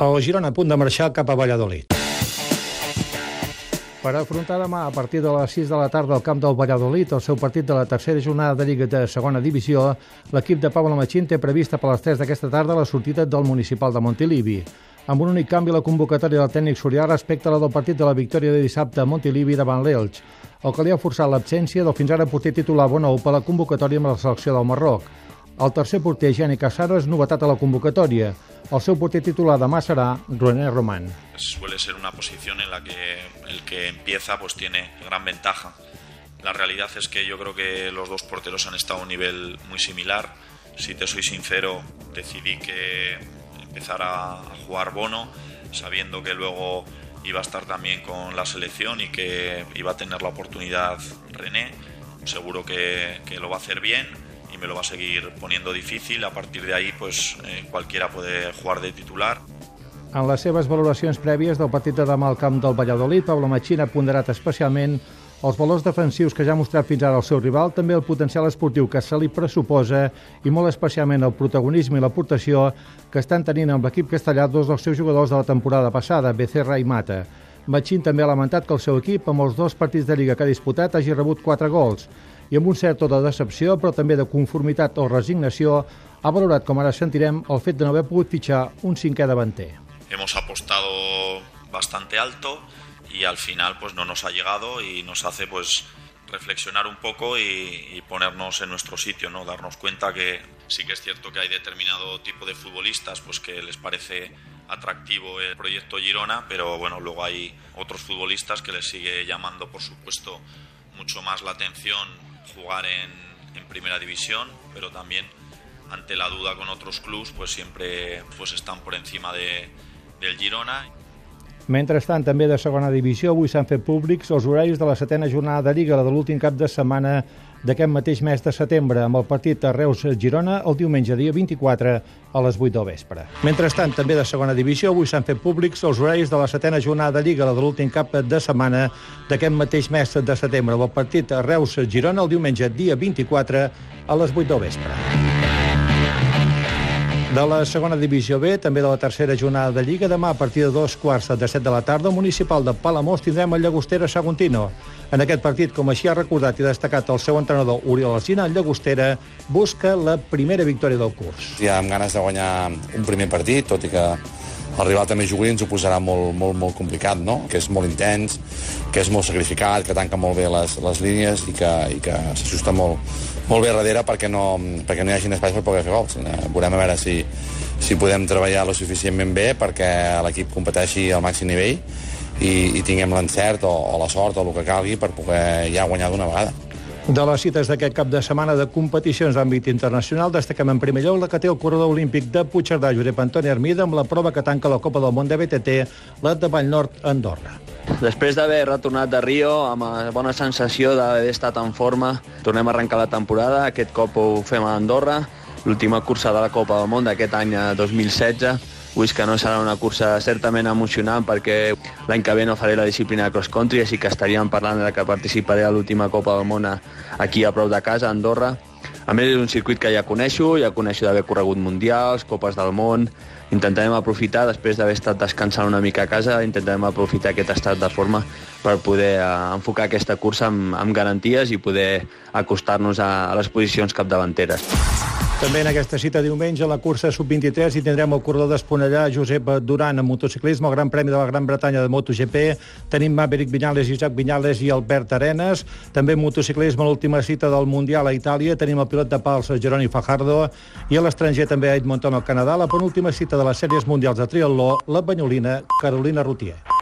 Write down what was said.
El Girona a punt de marxar cap a Valladolid. Per afrontar demà a partir de les 6 de la tarda al camp del Valladolid el seu partit de la tercera jornada de Lliga de segona divisió, l'equip de Pablo Machín té prevista per les 3 d'aquesta tarda la sortida del municipal de Montilivi amb un únic canvi la convocatòria del tècnic sorià respecte a la del partit de la victòria de dissabte a Montilivi davant l'Elx, el que li ha forçat l'absència del fins ara porter titular Bonou per la convocatòria amb la selecció del Marroc. El tercer porter, Geni Casaro, és novetat a la convocatòria. El seu porter titular demà serà René Román. Suele ser una posición en la que el que empieza pues tiene gran ventaja. La realidad es que yo creo que los dos porteros han estado a un nivel muy similar. Si te soy sincero, decidí que empezar a jugar Bono, sabiendo que luego iba a estar también con la selección y que iba a tener la oportunidad René. Seguro que lo va a hacer bien y me lo va a seguir poniendo difícil. A partir de ahí, pues eh, cualquiera puede jugar de titular. En les seves valoracions prèvies del partit de demà al camp del Valladolid, Pablo Machín ha ponderat especialment els valors defensius que ja ha mostrat fins ara el seu rival, també el potencial esportiu que se li pressuposa i molt especialment el protagonisme i l'aportació que estan tenint amb l'equip castellà dos dels seus jugadors de la temporada passada, Becerra i Mata. Machín també ha lamentat que el seu equip, amb els dos partits de Lliga que ha disputat, hagi rebut quatre gols i amb un cert to de decepció, però també de conformitat o resignació, ha valorat, com ara sentirem, el fet de no haver pogut fitxar un cinquè davanter. Hemos apostado bastante alto y al final pues no nos ha llegado y nos hace pues reflexionar un poco y, y, ponernos en nuestro sitio, ¿no? Darnos cuenta que sí que es cierto que hay determinado tipo de futbolistas pues que les parece atractivo el proyecto Girona, pero bueno, luego hay otros futbolistas que les sigue llamando, por supuesto, mucho más la atención jugar en, primera división, pero también ante la duda con otros clubs, pues siempre pues están por encima de, del Girona. Mentrestant, també de segona divisió, avui s'han fet públics els horaris de la setena jornada de Lliga, la de l'últim cap de setmana d'aquest mateix mes de setembre, amb el partit a Reus-Girona el diumenge dia 24 a les 8 del vespre. Mentrestant, també de segona divisió, avui s'han fet públics els horaris de la setena jornada de Lliga, la de l'últim cap de setmana d'aquest mateix mes de setembre, amb el partit a Reus-Girona el diumenge dia 24 a les 8 del vespre. De la segona divisió B, també de la tercera jornada de Lliga, demà a partir de dos quarts de set de la tarda, el municipal de Palamós tindrem el Llagostera Saguntino. En aquest partit, com així ha recordat i destacat el seu entrenador Oriol Alcina, el Llagostera busca la primera victòria del curs. Ja amb ganes de guanyar un primer partit, tot i que el rival també jugui ens ho posarà molt, molt, molt complicat, no? que és molt intens, que és molt sacrificat, que tanca molt bé les, les línies i que, i que s'ajusta molt, molt bé darrere perquè no, perquè no hi hagi espais per poder fer gols. Eh, veurem a veure si, si podem treballar lo suficientment bé perquè l'equip competeixi al màxim nivell i, i tinguem l'encert o, o la sort o el que calgui per poder ja guanyar d'una vegada. De les cites d'aquest cap de setmana de competicions d'àmbit internacional, destaquem en primer lloc la que té el corredor olímpic de Puigcerdà, Josep Antoni Armida, amb la prova que tanca la Copa del Món de BTT, la de Vallnord, Andorra. Després d'haver retornat de Rio amb bona sensació d'haver estat en forma, tornem a arrencar la temporada. Aquest cop ho fem a Andorra, l'última cursa de la Copa del Món d'aquest any 2016 Vull que no serà una cursa certament emocionant perquè l'any que ve no faré la disciplina de cross country, així que estaríem parlant de que participaré a l'última Copa del Món aquí a prop de casa, a Andorra. A més, és un circuit que ja coneixo, ja coneixo d'haver corregut mundials, copes del món, intentarem aprofitar, després d'haver estat descansant una mica a casa, intentarem aprofitar aquest estat de forma per poder eh, enfocar aquesta cursa amb, amb garanties i poder acostar-nos a, a les posicions capdavanteres. També en aquesta cita diumenge a la cursa sub-23 hi tindrem el corredor d'Esponellà Josep Duran en motociclisme, el Gran Premi de la Gran Bretanya de MotoGP. Tenim Maverick Viñales, Isaac Viñales i Albert Arenas. També en motociclisme l'última cita del Mundial a Itàlia. Tenim el pilot de pals Jeroni Fajardo i a l'estranger també a Edmonton al Canadà. La penúltima cita de les sèries mundials de triatló, la banyolina Carolina Rutier.